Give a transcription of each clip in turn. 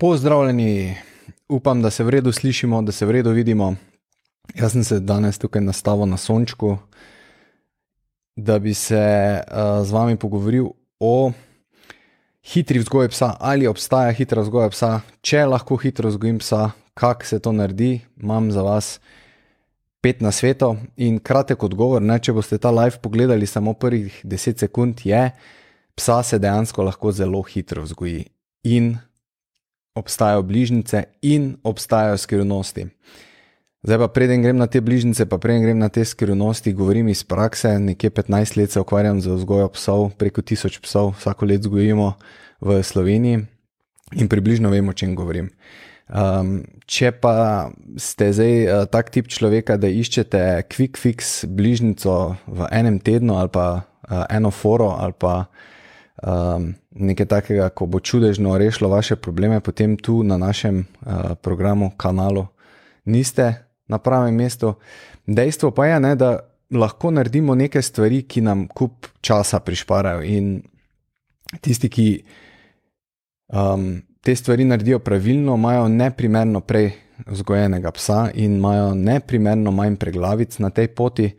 Pozdravljeni, upam, da se v redu slišimo, da se v redu vidimo. Jaz sem se danes tukaj nastavil na sončku, da bi se uh, z vami pogovoril o hitri vzgoji psa, ali obstaja hitra vzgoja psa, če lahko hitro vzgojim psa, kako se to naredi. Imam za vas pet na svetu in kratek odgovor. Ne, če boste ta live pogledali samo prvih 10 sekund, je, psa se dejansko lahko zelo hitro vzgoji. In obstajajo bližnjice in obstajajo skrivnosti. Zdaj pa preden grem na te bližnjice, pa preden grem na te skrivnosti, govorim iz prakse. Nekje 15 let se ukvarjam z vzgojo psov, preko 1000 psov vsako let vzgojimo v Sloveniji in približno vemo, o čem govorim. Um, če pa ste zdaj uh, tak tip človeka, da iščete quick fix bližnjico v enem tednu ali pa uh, eno foro ali pa um, nekaj takega, ko bo čudežno rešilo vaše probleme, potem tu na našem uh, programu, kanalu, niste na pravem mestu. Dejstvo pa je, ne, da lahko naredimo nekaj stvari, ki nam kup časa prišparajo. In tisti, ki um, te stvari naredijo pravilno, imajo neprimerno prej vzgojenega psa in imajo neprimerno manj preglavic na tej poti.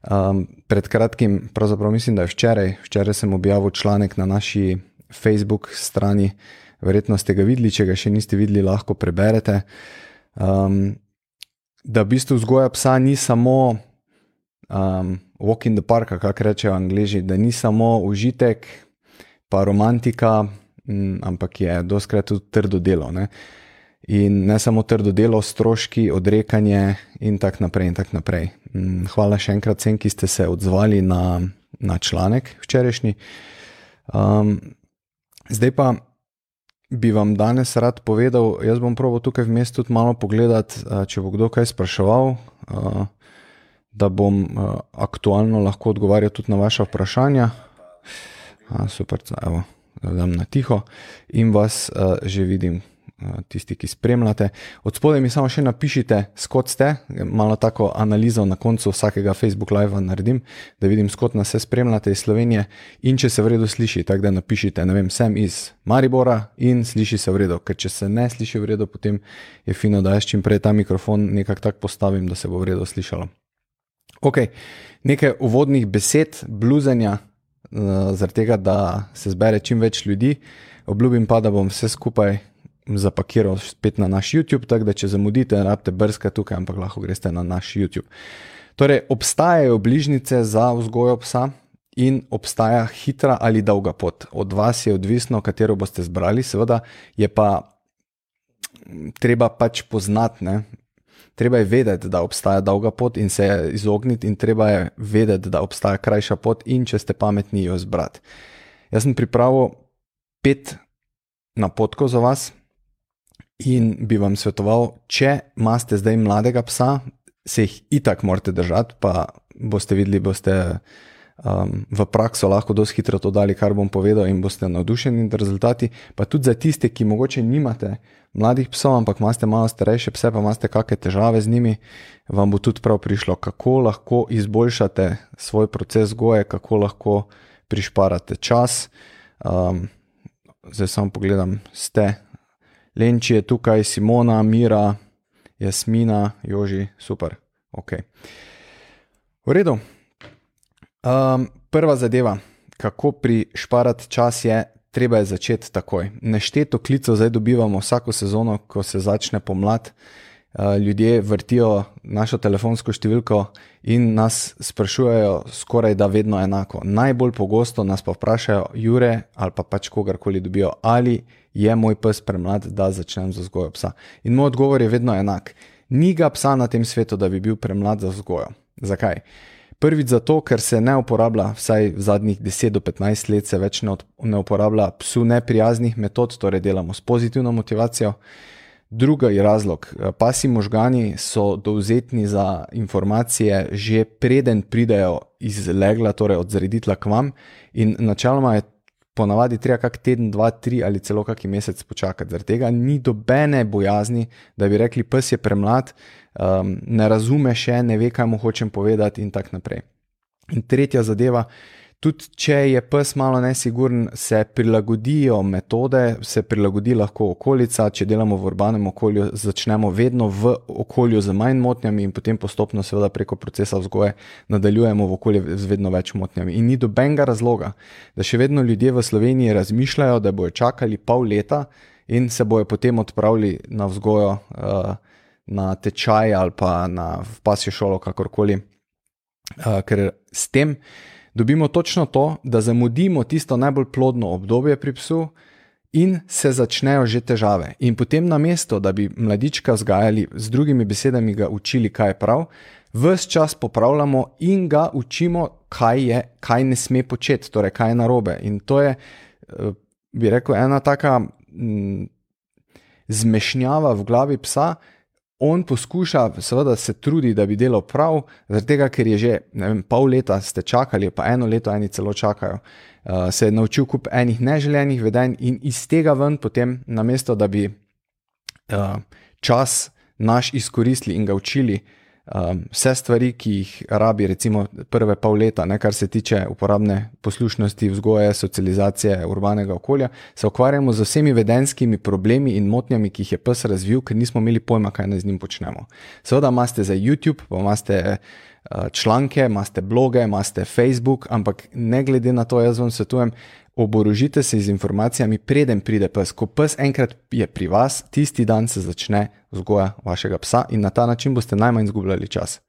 Um, pred kratkim, pravzaprav mislim, da je včeraj, včeraj sem objavil članek na naši Facebook strani, verjetno ste ga videli, če ga še niste videli, lahko preberete. Um, da v bistvu vzgoja psa ni samo um, walk in the park, kako rečejo angliži, da ni samo užitek, pa romantika, m, ampak je doskrat tudi trdo delo. Ne? In ne samo trdo delo, stroški, odrekanje, in tako naprej. In tak naprej. Hvala še enkrat vsem, ki ste se odzvali na, na članek včerajšnji. Um, Zdaj pa bi vam danes rad povedal, jaz bom proval tukaj vmes tudi malo pogledati, če bo kdo kaj spraševal, da bom aktualno lahko odgovarjal tudi na vaše vprašanja. Super, evo, da dam na tiho in vas že vidim, tisti, ki spremljate. Od spodaj mi samo še napišite, skot ste, malo tako analizo na koncu vsakega Facebook live naredim, da vidim, skot nas vse spremljate iz Slovenije in če se v redu sliši, tako da napišite, ne vem, sem iz Maribora in sliši se v redu, ker če se ne sliši v redu, potem je fino, da jaz čim prej ta mikrofon nekako tako postavim, da se bo v redu slišalo. Ok, nekaj uvodnih besed, bluzenja, uh, zaradi tega, da se zbere čim več ljudi. Obljubim pa, da bom vse skupaj zapakiral spet na naš YouTube, tako da če zamudite, rabite brskati tukaj, ampak lahko greste na naš YouTube. Torej, obstajajo bližnjice za vzgojo psa in obstaja hitra ali dolga pot. Od vas je odvisno, katero boste zbrali, seveda je pa treba pač poznati. Ne? Treba je vedeti, da obstaja dolga pot in se je izogniti, in treba je vedeti, da obstaja krajša pot, in če ste pametni, jo zbrati. Jaz sem pripravil pet napotkov za vas, In bi vam svetoval, če imate zdaj mladega psa, se jih itak morate držati, pa boste videli, boste um, v prakso lahko dosti hitro to dali, kar bom povedal, in boste navdušeni nad rezultati. Pa tudi za tiste, ki mogoče nimate mladih psov, ampak imate malo starejše pse, pa imate kakšne težave z njimi, vam bo tudi prav prišlo, kako lahko izboljšate svoj proces goje, kako lahko prišparate čas. Um, zdaj samo pogledam, ste Lenči je tukaj, Simona, Mira, Jasmina, Joži, super. Ok. V redu. Um, prva zadeva, kako prišparati čas, je, treba je začeti takoj. Nešteto klicev zdaj dobivamo vsako sezono, ko se začne pomlad. Uh, ljudje vrtijo našo telefonsko številko in nas sprašujejo skoraj da vedno enako. Najbolj pogosto nas pa vprašajo, Jure ali pa pač kogarkoli dobijo, ali je moj pes premlad, da začnem z vzgojo psa. In moj odgovor je vedno enak. Ni ga psa na tem svetu, da bi bil premlad za vzgojo. Zakaj? Prvič zato, ker se ne uporablja, vsaj v zadnjih 10 do 15 let se več ne, ne uporablja psu neprijaznih metod, torej delamo s pozitivno motivacijo. Drugi razlog, pasi možgani so dovzetni za informacije, že preden pridejo iz legla, torej od zreditla k vam, in načeloma je ponavadi treba kak teden, dva, tri ali celo kaki mesec počakati. Zaradi tega ni dobene bojazni, da bi rekli, pes je premlad, um, ne razume še, ne ve, kaj mu hočem povedati in tako naprej. In tretja zadeva, Tudi če je pes malo nesiguren, se prilagodijo metode, se prilagodi lahko okolica. Če delamo v urbanem okolju, začnemo vedno v okolju z manj motnjami in potem postopno, seveda preko procesa vzgoje, nadaljujemo v okolju z vedno več motnjami. In ni dobenega razloga, da še vedno ljudje v Sloveniji razmišljajo, da bojo čakali pol leta in se bojo potem odpravili na vzgojo, uh, na tečaj ali pa na pasjo šolo, kakorkoli. Uh, ker s tem dobimo točno to, da zamudimo tisto najbolj plodno obdobje pri psu in se začnejo že težave. In potem na mesto, da bi mladička vzgajali, z drugimi besedami ga učili, kaj je prav, vse čas popravljamo in ga učimo, kaj je, kaj ne sme početi, torej kaj je narobe. In to je, eh, bi rekel, ena taka mm, zmešnjava v glavi psa, on poskuša, seveda, se trudi, da bi delal prav, tega, ker je že vem, pol leta ste čakali, pa eno leto eni celo čakajo. Uh, se je naučil kup enih neželenih vedenj in iz tega ven, potem, namesto da bi uh, čas naš izkoristili in ga učili, uh, um, vse stvari, ki jih rabi, recimo prve pol leta, ne, kar se tiče uporabne poslušnosti, vzgoje, socializacije, urbanega okolja, se ukvarjamo z vsemi vedenskimi problemi in motnjami, ki jih je pes razvil, ker nismo imeli pojma, kaj naj z njim počnemo. Seveda imate za YouTube, pa imate. Uh, članke, imate bloge, imate Facebook, ampak ne glede na to, jaz vam svetujem, oborožite se z informacijami, preden pride pes. Ko pes enkrat je pri vas, tisti dan se začne vzgoja vašega psa in na ta način boste najmanj izgubljali čas.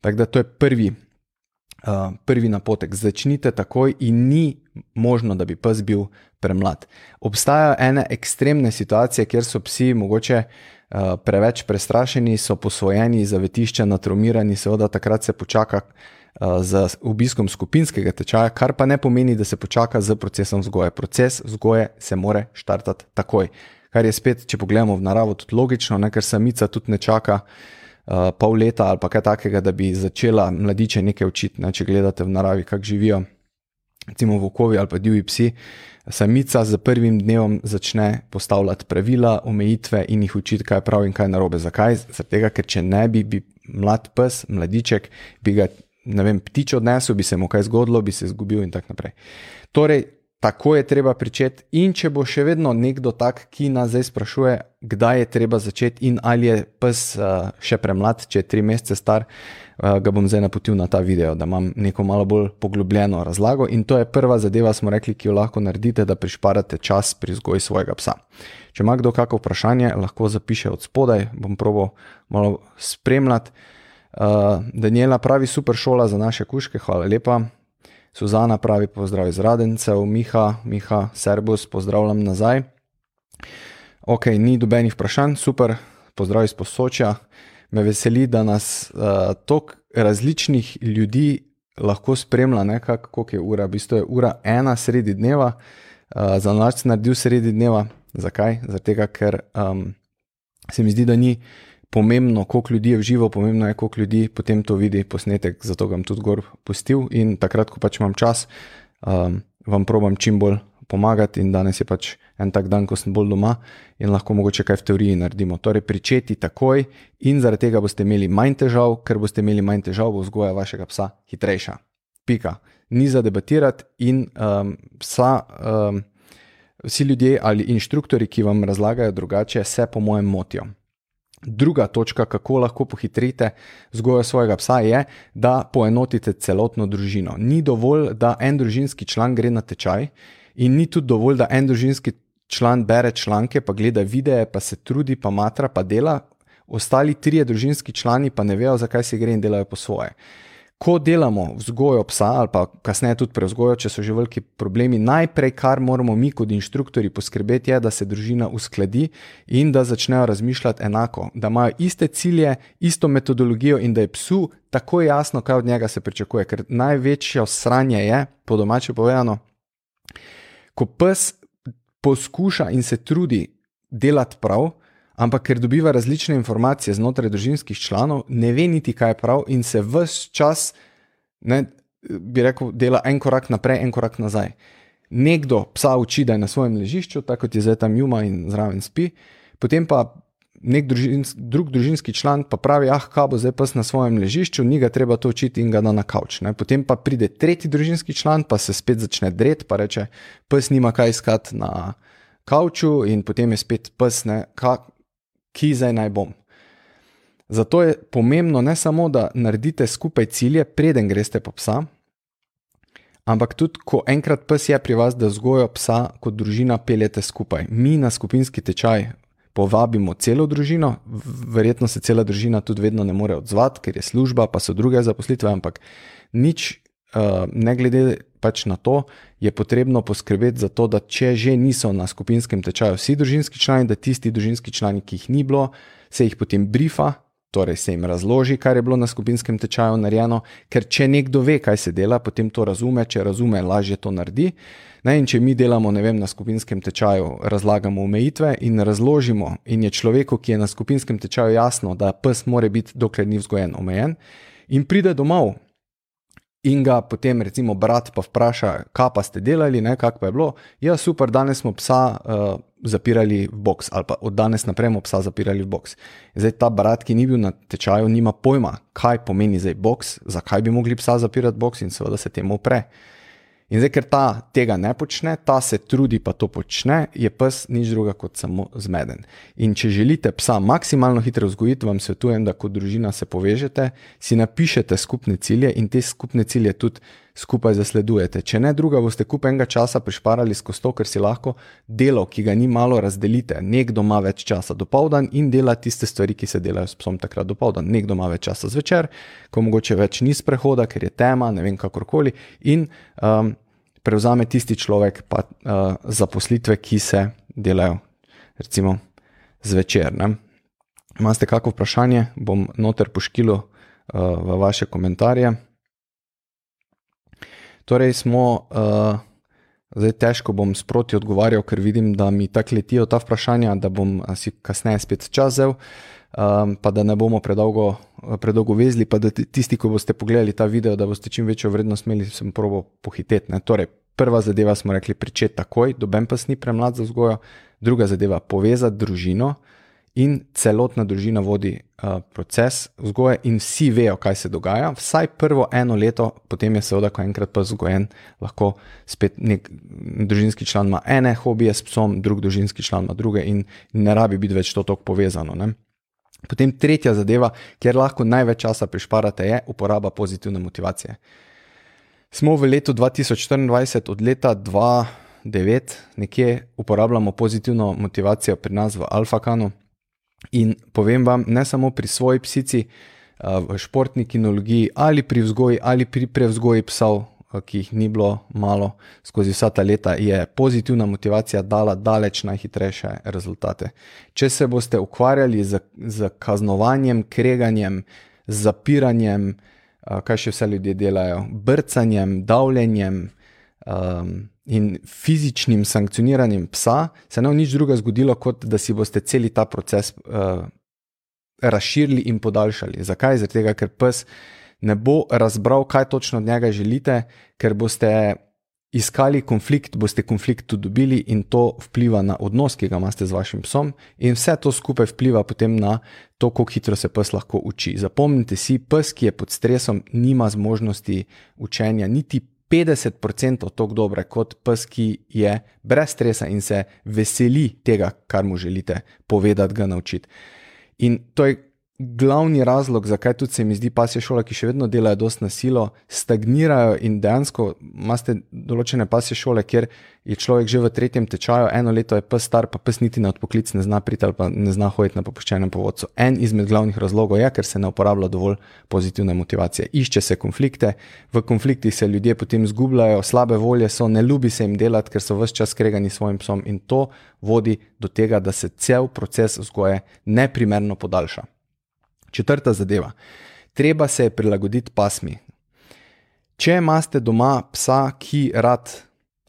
Tako da to je prvi, uh, prvi napotek. Začnite takoj in ni možno, da bi pes bil premlad. Obstajajo ene ekstremne situacije, kjer so psi mogoče. Uh, preveč prestrašeni, so posvojeni, zavetišča, natromirani, seveda takrat se počaka, z obiskom skupinskega tečaja, kar pa ne pomeni, da se počaka z procesom vzgoje. Proces vzgoje se more štartati takoj. Kar je spet, če pogledamo v naravo, tudi logično, ne, ker samica tudi ne čaka uh, pol leta ali kaj takega, da bi začela mladiče nekaj učiti. Ne, če gledate v naravi, kako živijo, recimo vokovi ali pa divji psi, samica z prvim dnevom začne postavljati pravila, omejitve in jih učiti, kaj je prav in kaj je narobe. Zakaj? Zato, ker če ne bi, bi mlad pes, mladiček, bi ga vem, ptič odnesel, bi se mu kaj zgodilo, bi se izgubil in tako naprej. Torej, tako je treba pričeti. In če bo še vedno nekdo tak, ki nas zdaj sprašuje, kdaj je treba začeti in ali je pes uh, še premlad, če je tri mesece star, uh, ga bom zdaj napotil na ta video, da imam neko malo bolj poglobljeno razlago. In to je prva zadeva, smo rekli, ki jo lahko naredite, da prišparate čas pri vzgoji svojega psa. Če ima kdo kakšno vprašanje, lahko zapiše od spodaj, bom probo malo spremljati. Uh, Daniela pravi super šola za naše kuške, hvala lepa. Suzana pravi pozdrav iz Radencev, Miha, Miha, Serbus, pozdravljam nazaj. Ok, ni dobenih vprašanj, super, pozdrav iz Posočja. Me veseli, da nas uh, toliko različnih ljudi lahko spremlja, nekako, koliko je ura. V bistvu je ura ena sredi dneva, uh, za noč naredil sredi dneva. Zakaj? Zato, ker um, se mi zdi, da ni pomembno, koliko ljudi je v živo, pomembno je, koliko ljudi potem to vidi posnetek, zato ga bom tudi gor pustil in takrat, ko pač imam čas, um, vam probam čim bolj pomagati in danes je pač en tak dan, ko sem bolj doma in lahko mogoče kaj v teoriji naredimo. Torej, pričeti takoj in zaradi tega boste imeli manj težav, ker boste imeli manj težav, bo vzgoja vašega psa hitrejša. Pika. Ni za debatirati in um, psa. Um, Vsi ljudje ali inštruktori, ki vam razlagajo drugače, se po mojem motijo. Druga točka, kako lahko pohitrite vzgojo svojega psa, je, da poenotite celotno družino. Ni dovolj, da en družinski član gre na tečaj, in ni tudi dovolj, da en družinski član bere članke, pa gleda videe, pa se trudi, pa matra, pa dela, ostali trije družinski člani pa ne vejo, zakaj se gre in delajo po svoje ko delamo vzgojo psa, ali pa kasneje tudi prevzgojo, če so že veliki problemi, najprej, kar moramo mi kot inštruktori poskrbeti, je, da se družina uskladi in da začnejo razmišljati enako, da imajo iste cilje, isto metodologijo in da je psu tako jasno, kaj od njega se pričakuje. Ker največje sranje je, po domače povedano, ko pes poskuša in se trudi delati prav, ampak ker dobiva različne informacije znotraj družinskih članov, ne ve niti, kaj je prav, in se vse čas, ne, bi rekel, dela en korak naprej, en korak nazaj. Nekdo psa uči, da je na svojem ležišču, tako kot je zdaj tam Juma in zraven spi, potem pa nek družins, drug družinski član pa pravi, ah, kaj bo zdaj pes na svojem ležišču, ni ga treba to učiti in ga da na kavč. Ne? Potem pa pride tretji družinski član, pa se spet začne dret, pa reče, pes nima kaj iskati na kavču in potem je spet pes, ne, ka, ki zdaj naj bom. Zato je pomembno ne samo, da naredite skupaj cilje, preden greste po psa, ampak tudi, ko enkrat pes je pri vas, da vzgojo psa kot družina peljete skupaj. Mi na skupinski tečaj povabimo celo družino, verjetno se cela družina tudi vedno ne more odzvati, ker je služba, pa so druge zaposlitve, ampak nič, uh, ne glede pač na to, je potrebno poskrbeti za to, da če že niso na skupinskem tečaju vsi družinski člani, da tisti družinski člani, ki jih ni bilo, se jih potem brifa, torej se jim razloži, kar je bilo na skupinskem tečaju narejeno, ker če nekdo ve, kaj se dela, potem to razume, če razume, lažje to naredi. Ne, in če mi delamo vem, na skupinskem tečaju, razlagamo omejitve in razložimo, in je človeku, ki je na skupinskem tečaju, jasno, da pes mora biti, dokler ni vzgojen, omejen, in pride domov. In ga potem, recimo, brat pa vpraša, kaj pa ste delali, kako je bilo. Ja, super, danes smo psa uh, zapirali v box, ali pa od danes naprej smo psa zapirali v box. Zdaj ta brat, ki ni bil na tečaju, nima pojma, kaj pomeni zdaj box, zakaj bi mogli psa zapirati box in seveda se temu upre. In zdaj, ker ta tega ne počne, ta se trudi, pa to počne, je pes nič druga kot samo zmeden. In če želite psa maksimalno hitro vzgojiti, vam svetujem, da kot družina se povežete, si napišete skupne cilje in te skupne cilje tudi skupaj zasledujete. Če ne druga, boste kup enega časa prišparali skozi to, ker si lahko delo, ki ga ni malo, razdelite. Nekdo ima več časa do povdan in dela tiste stvari, ki se delajo s psom takrat do povdan. Nekdo ima več časa zvečer, ko mogoče več ni sprehoda, ker je tema, ne vem kakorkoli. In um, prevzame tisti človek pa uh, zaposlitve, ki se delajo, recimo, zvečer. Ne? Imate kakšno vprašanje, bom noter poškilo uh, v vaše komentarje. Torej, smo, uh, zdaj težko bom sproti odgovarjal, ker vidim, da mi tako letijo ta vprašanja, da bom si kasneje spet čas vzel. Um, pa da ne bomo predolgo, predolgo vezli, pa da tisti, ki boste pogledali ta video, da boste čim večjo vrednost imeli, sem probo pohiteti. Torej, prva zadeva smo rekli, pričeti takoj, doben pa ni premlad za vzgojo, druga zadeva povezati družino in celotna družina vodi uh, proces vzgoje in vsi vejo, kaj se dogaja. Vsaj prvo eno leto, potem je seveda, ko enkrat pa vzgojen, lahko spet nek družinski član ima ene hobije s psom, drug družinski član ima druge in ne rabi biti več to tako povezano. Ne? Potem tretja zadeva, kjer lahko največ časa prišparate, je uporaba pozitivne motivacije. Smo v letu 2024, od leta 2009, nekje uporabljamo pozitivno motivacijo pri nas v Alfakanu. In povem vam, ne samo pri svoji psici, v športni kinologiji ali pri vzgoji ali pri prevzgoji psov, ki jih ni bilo malo skozi vsa ta leta, je pozitivna motivacija dala daleč najhitrejše rezultate. Če se boste ukvarjali z, z kaznovanjem, kreganjem, zapiranjem, kaj še vse ljudje delajo, brcanjem, davljenjem um, in fizičnim sankcioniranjem psa, se ne bo nič druga zgodilo, kot da si boste cel ta proces uh, razširili in podaljšali. Zakaj? Zato, ker pes ne bo razbral, kaj točno od njega želite, ker boste iskali konflikt, boste konflikt tudi dobili in to vpliva na odnos, ki ga imate z vašim psom, in vse to skupaj vpliva potem na to, kako hitro se pes lahko uči. Zapomnite si, pes, ki je pod stresom, nima zmožnosti učenja niti. 50% od tog dobre, kot pes, ki je brez stresa in se veseli tega, kar mu želite povedati, ga naučiti. In to je glavni razlog, zakaj tudi se mi zdi, pa se šole, ki še vedno delajo dosti na silo, stagnirajo in dejansko imate določene pasje šole, kjer je človek že v tretjem tečaju, eno leto je pes star, pa pes niti na odpoklic ne zna priti ali pa ne zna hoditi na popuščenem povodcu. En izmed glavnih razlogov je, ker se ne uporablja dovolj pozitivne motivacije. Išče se konflikte, v konfliktih se ljudje potem zgubljajo, slabe volje so, ne ljubi se jim delati, ker so vse čas skregani s svojim psom in to vodi do tega, da se cel proces vzgoje neprimerno podaljša. Četrta zadeva. Treba se je prilagoditi pasmi. Če imate doma psa, ki rad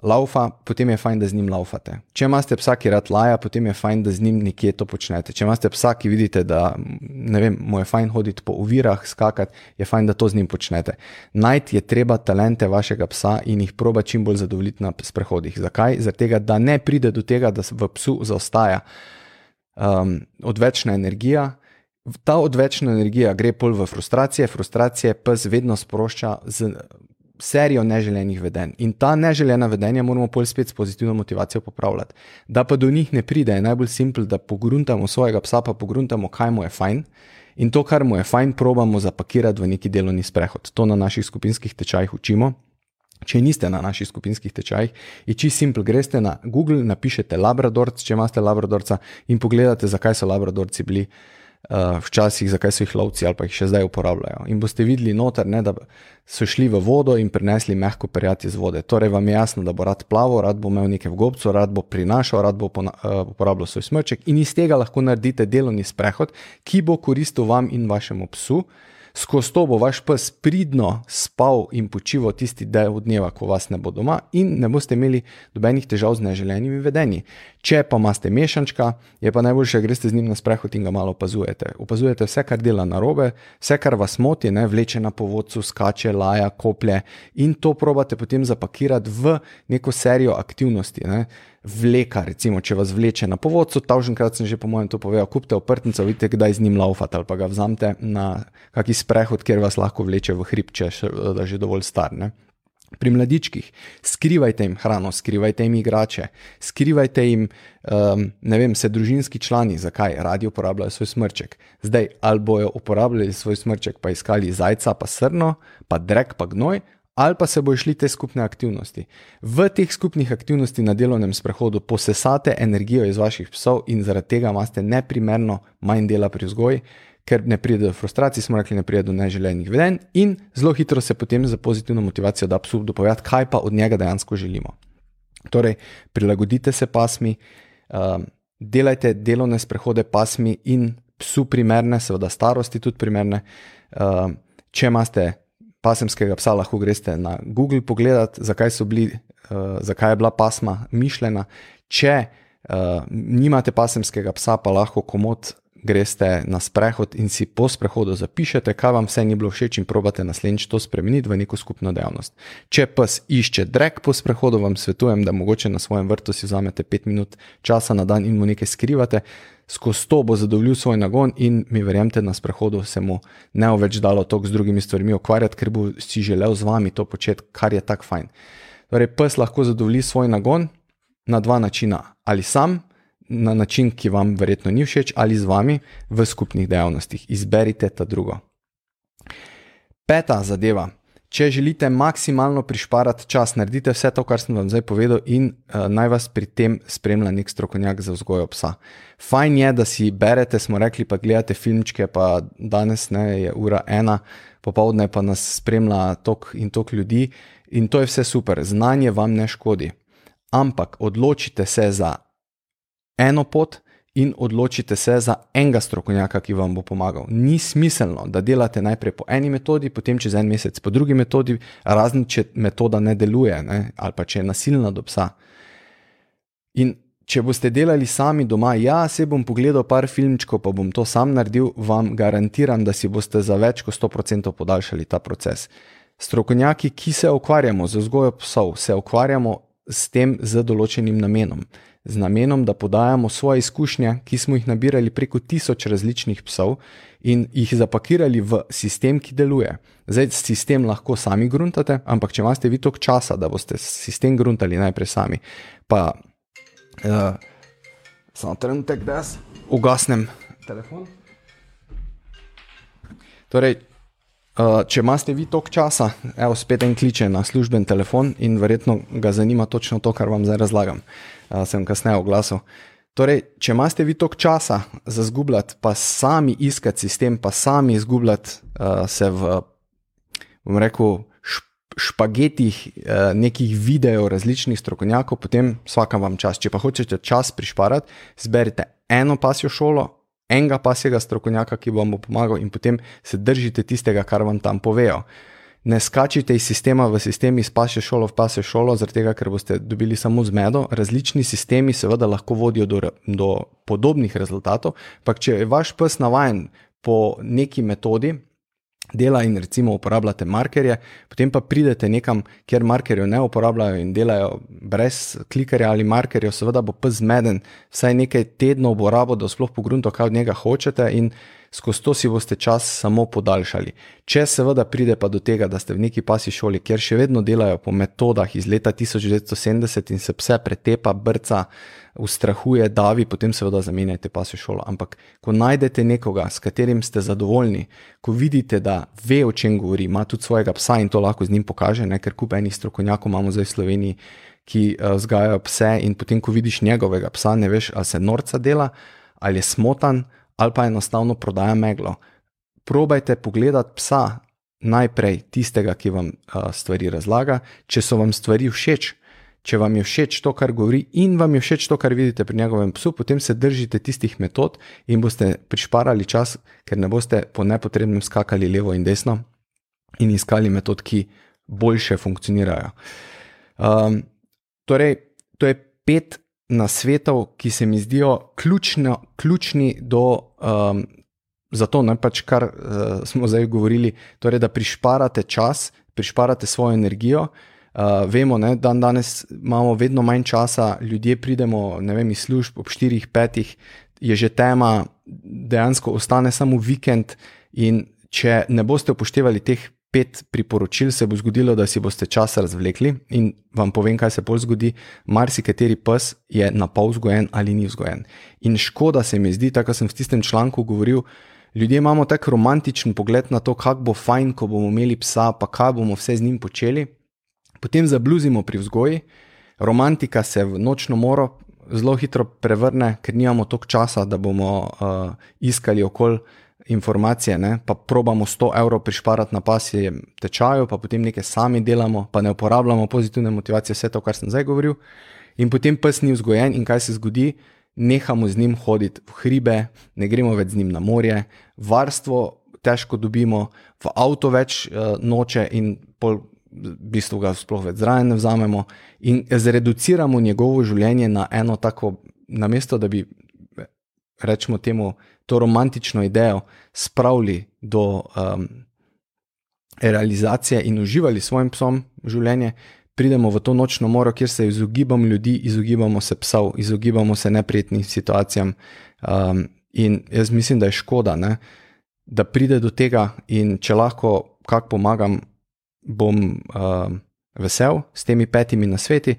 laufa, potem je fajn, da z njim laufate. Če imate psa, ki rad laja, potem je fajn, da z njim nekje to počnete. Če imate psa, ki vidite, da vem, mu je fajn hoditi po ovirah, skakati, je fajn, da to z njim počnete. Najti je treba talente vašega psa in jih proba čim bolj zadovoljiti na sprehodih. Zakaj? Zato, da ne pride do tega, da v psu zaostaja um, odvečna energija. Ta odvečna energija gre pol v frustracije, frustracije pes vedno sprošča z serijo neželenih vedenj. In ta neželena vedenja moramo pol spet s pozitivno motivacijo popravljati. Da pa do njih ne pride, je najbolj simpel, da pogruntamo svojega psa, pa pogruntamo, kaj mu je fajn. In to, kar mu je fajn, probamo zapakirati v neki delovni sprehod. To na naših skupinskih tečajih učimo. Če niste na naših skupinskih tečajih, je čisto simpel. Greste na Google, napišete Labradorc, če imate Labradorca, in pogledate, zakaj so Labradorci bili uh, včasih, zakaj so jih lovci ali pa jih še zdaj uporabljajo. In boste videli noter, ne, da so šli v vodo in prinesli mehko perjati iz vode. Torej vam je jasno, da bo rad plaval, rad bo imel nekaj v gobcu, rad bo prinašal, rad bo uh, uporabljal svoj smrček in iz tega lahko naredite delovni sprehod, ki bo koristil vam in vašemu psu. Skozi to bo vaš pes pridno spal in počival tisti del dneva, ko vas ne bo doma, in ne boste imeli nobenih težav z neželenimi vedenji. Če pa imate mešančka, je pa najboljše, da greste z njim na sprehod in ga malo opazujete. Opazujete vse, kar dela narobe, vse, kar vas moti, ne vleče na povodcu, skače, laja, koplje in to probate potem zapakirati v neko serijo aktivnosti. Ne vleka, recimo, če vas vleče na povodcu, tavženkrat sem že po mojem to povedal, kupite oprtnico, vidite, kdaj z njim laufate ali pa ga vzamete na kaki sprehod, kjer vas lahko vleče v hrib, če je že dovolj star. Ne? Pri mladičkih skrivajte jim hrano, skrivajte jim igrače, skrivajte jim, um, ne vem, se družinski člani, zakaj radi uporabljajo svoj smrček. Zdaj, ali bojo uporabljali svoj smrček, pa iskali zajca, pa srno, pa drek, pa gnoj, ali pa se bo šli te skupne aktivnosti. V teh skupnih aktivnostih na delovnem sprehodu posesate energijo iz vaših psov in zaradi tega imate neprimerno manj dela pri vzgoji, ker ne pride do frustracij, smo rekli, ne pride do neželenih vedenj in zelo hitro se potem za pozitivno motivacijo da psu dopovedati, kaj pa od njega dejansko želimo. Torej, prilagodite se pasmi, um, delajte delovne sprehode pasmi in psu primerne, seveda starosti tudi primerne. Um, če imate pasemskega psa, lahko greste na Google pogledati, zakaj, bili, uh, zakaj je bila pasma mišljena. Če uh, nimate pasemskega psa, pa lahko komod greste na sprehod in si po sprehodu zapišete, kaj vam vse ni bilo všeč in probate naslednjič to spremeniti v neko skupno dejavnost. Če pes išče drek po sprehodu, vam svetujem, da mogoče na svojem vrtu si vzamete 5 minut časa na dan in mu nekaj skrivate skozi to bo zadovoljil svoj nagon in mi verjemite, na sprehodu se mu ne bo več dalo toliko z drugimi stvarmi ukvarjati, ker bo si želel z vami to početi, kar je tako fajn. Torej, pes lahko zadovolji svoj nagon na dva načina. Ali sam, na način, ki vam verjetno ni všeč, ali z vami v skupnih dejavnostih. Izberite ta drugo. Peta zadeva. Če želite maksimalno prišparati čas, naredite vse to, kar sem vam zdaj povedal, in uh, naj vas pri tem spremlja nek strokovnjak za vzgojo psa. Fajn je, da si berete, smo rekli, pa gledate filmčke, pa danes ne, je ura ena, popovdne pa nas spremlja tok in tok ljudi, in to je vse super, znanje vam ne škodi. Ampak odločite se za eno pot, in odločite se za enega strokovnjaka, ki vam bo pomagal. Ni smiselno, da delate najprej po eni metodi, potem čez en mesec po drugi metodi, razen če metoda ne deluje ne? ali pa če je nasilna do psa. In če boste delali sami doma, ja, se bom pogledal par filmčkov, pa bom to sam naredil, vam garantiram, da si boste za več kot 100% podaljšali ta proces. Strokovnjaki, ki se ukvarjamo z vzgojo psov, se ukvarjamo s tem z določenim namenom z namenom, da podajamo svoje izkušnje, ki smo jih nabirali preko tisoč različnih psov in jih zapakirali v sistem, ki deluje. Zdaj, sistem lahko sami gruntate, ampak če imate vi toliko časa, da boste sistem gruntali najprej sami, pa uh, samo trenutek, da jaz ugasnem telefon. Torej, Uh, če imate vi toliko časa, evo, spet en kliče na služben telefon in verjetno ga zanima točno to, kar vam zdaj razlagam. Uh, sem kasneje oglasil. Torej, če imate vi toliko časa za zgubljati, pa sami iskati sistem, pa sami izgubljati uh, se v, bom rekel, špagetih uh, nekih videov različnih strokovnjakov, potem vsaka vam čas. Če pa hočete čas prišparati, zberite eno pasjo šolo, enega pasjega strokovnjaka, ki vam bo pomagal, in potem se držite tistega, kar vam tam povejo. Ne skačite iz sistema v sistem, iz pasje šolo v pasje šolo, zaradi tega, ker boste dobili samo zmedo. Različni sistemi seveda lahko vodijo do, do podobnih rezultatov, ampak če je vaš pes navaden po neki metodi, dela in recimo uporabljate markerje, potem pa pridete nekam, kjer markerjev ne uporabljajo in delajo brez klikerja ali markerjev, seveda bo pa zmeden, vsaj nekaj tednov bo rabo, da sploh pogrunto, kaj od njega hočete in skozi to si boste čas samo podaljšali. Če seveda pride pa do tega, da ste v neki pasi šoli, kjer še vedno delajo po metodah iz leta 1970 in se vse pretepa, brca, ustrahuje, davi, potem seveda zamenjajte pasi šolo. Ampak ko najdete nekoga, s katerim ste zadovoljni, ko vidite, da ve, o čem govori, ima tudi svojega psa in to lahko z njim pokaže, ne? ker kup enih strokovnjakov imamo zdaj v Sloveniji. Ki uh, vzgajajo pse, in potem, ko vidiš njegovega psa, ne veš, ali se norca dela, ali je smotan, ali pa enostavno prodaja meglo. Probajte pogledati psa najprej tistega, ki vam uh, stvari razlaga. Če so vam stvari všeč, če vam je všeč to, kar govori, in vam je všeč to, kar vidite pri njegovem psu, potem se držite tistih metod in boste prišparali čas, ker ne boste po nepotrebnem skakali levo in desno in iskali metod, ki boljše funkcionirajo. Um, torej, to je pet na svetov, ki se mi zdijo ključno, ključni do, um, za to, ne pač kar uh, smo zdaj govorili, torej, da prišparate čas, prišparate svojo energijo. Uh, vemo, da dan danes imamo vedno manj časa, ljudje pridemo vem, iz služb ob 4-5, je že tema, dejansko ostane samo vikend. In če ne boste upoštevali teh pet priporočil, se bo zgodilo, da si boste čas razvlekli in vam povem, kaj se bolj zgodi. Marsikateri pes je na pol vzgojen ali ni vzgojen. In škoda se mi zdi, tako sem v tistem članku govoril. Ljudje imamo tako romantičen pogled na to, kako bo fajn, ko bomo imeli psa, pa kaj bomo vse z njim počeli. Potem zabluzimo pri vzgoji, romantika se v nočno moro zelo hitro prevrne, ker nimamo toliko časa, da bomo uh, iskali okolje informacije, ne, pa probamo 100 evrov prišparati na pasje tečaju, pa potem nekaj sami delamo, pa ne uporabljamo pozitivne motivacije, vse to, kar sem zdaj govoril. In potem pes ni vzgojen in kaj se zgodi, nehamo z njim hoditi v hribe, ne gremo več z njim na morje, varstvo težko dobimo, v avto več uh, noče in pol. V bistvu ga sploh več zraven ne vzamemo, in zreduciramo njegovo življenje na eno tako, namesto da bi, rečemo temu, to romantično idejo spravili do um, realizacije in uživali svojim psom življenje, pridemo v to nočno moro, kjer se izogibamo ljudi, izogibamo se psov, izogibamo se neprijetnim situacijam. Um, in jaz mislim, da je škoda, ne, da pride do tega, in če lahko kak pomagam, bom um, vesel s temi petimi na sveti.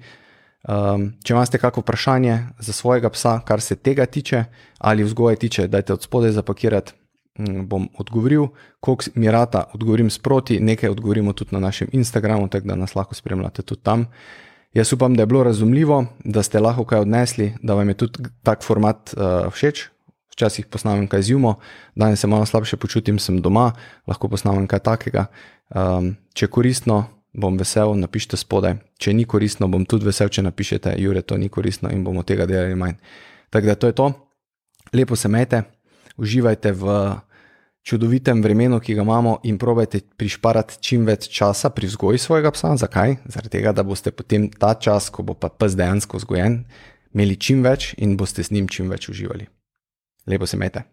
Um, če imate kakšno vprašanje za svojega psa, kar se tega tiče, ali vzgoje tiče, dajte od spodaj zapakirati, um, bom odgovoril. Koliko mi rata, odgovorim sproti, nekaj odgovorimo tudi na našem Instagramu, tako da nas lahko spremljate tudi tam. Jaz upam, da je bilo razumljivo, da ste lahko kaj odnesli, da vam je tudi tak format uh, všeč. Včasih posnamem kaj zjumo, danes se malo slabše počutim, sem doma, lahko posnamem kaj takega. Um, če je koristno, bom vesel, napišite spodaj. Če ni koristno, bom tudi vesel, če napišete, Jure, to ni koristno in bomo tega delali manj. Tako da to je to. Lepo se mete, uživajte v čudovitem vremenu, ki ga imamo, in probajte prišparati čim več časa pri vzgoji svojega psa. Zakaj? Zaradi tega, da boste potem ta čas, ko bo pa pes dejansko vzgojen, imeli čim več in boste s njim čim več uživali. Lepo se mete.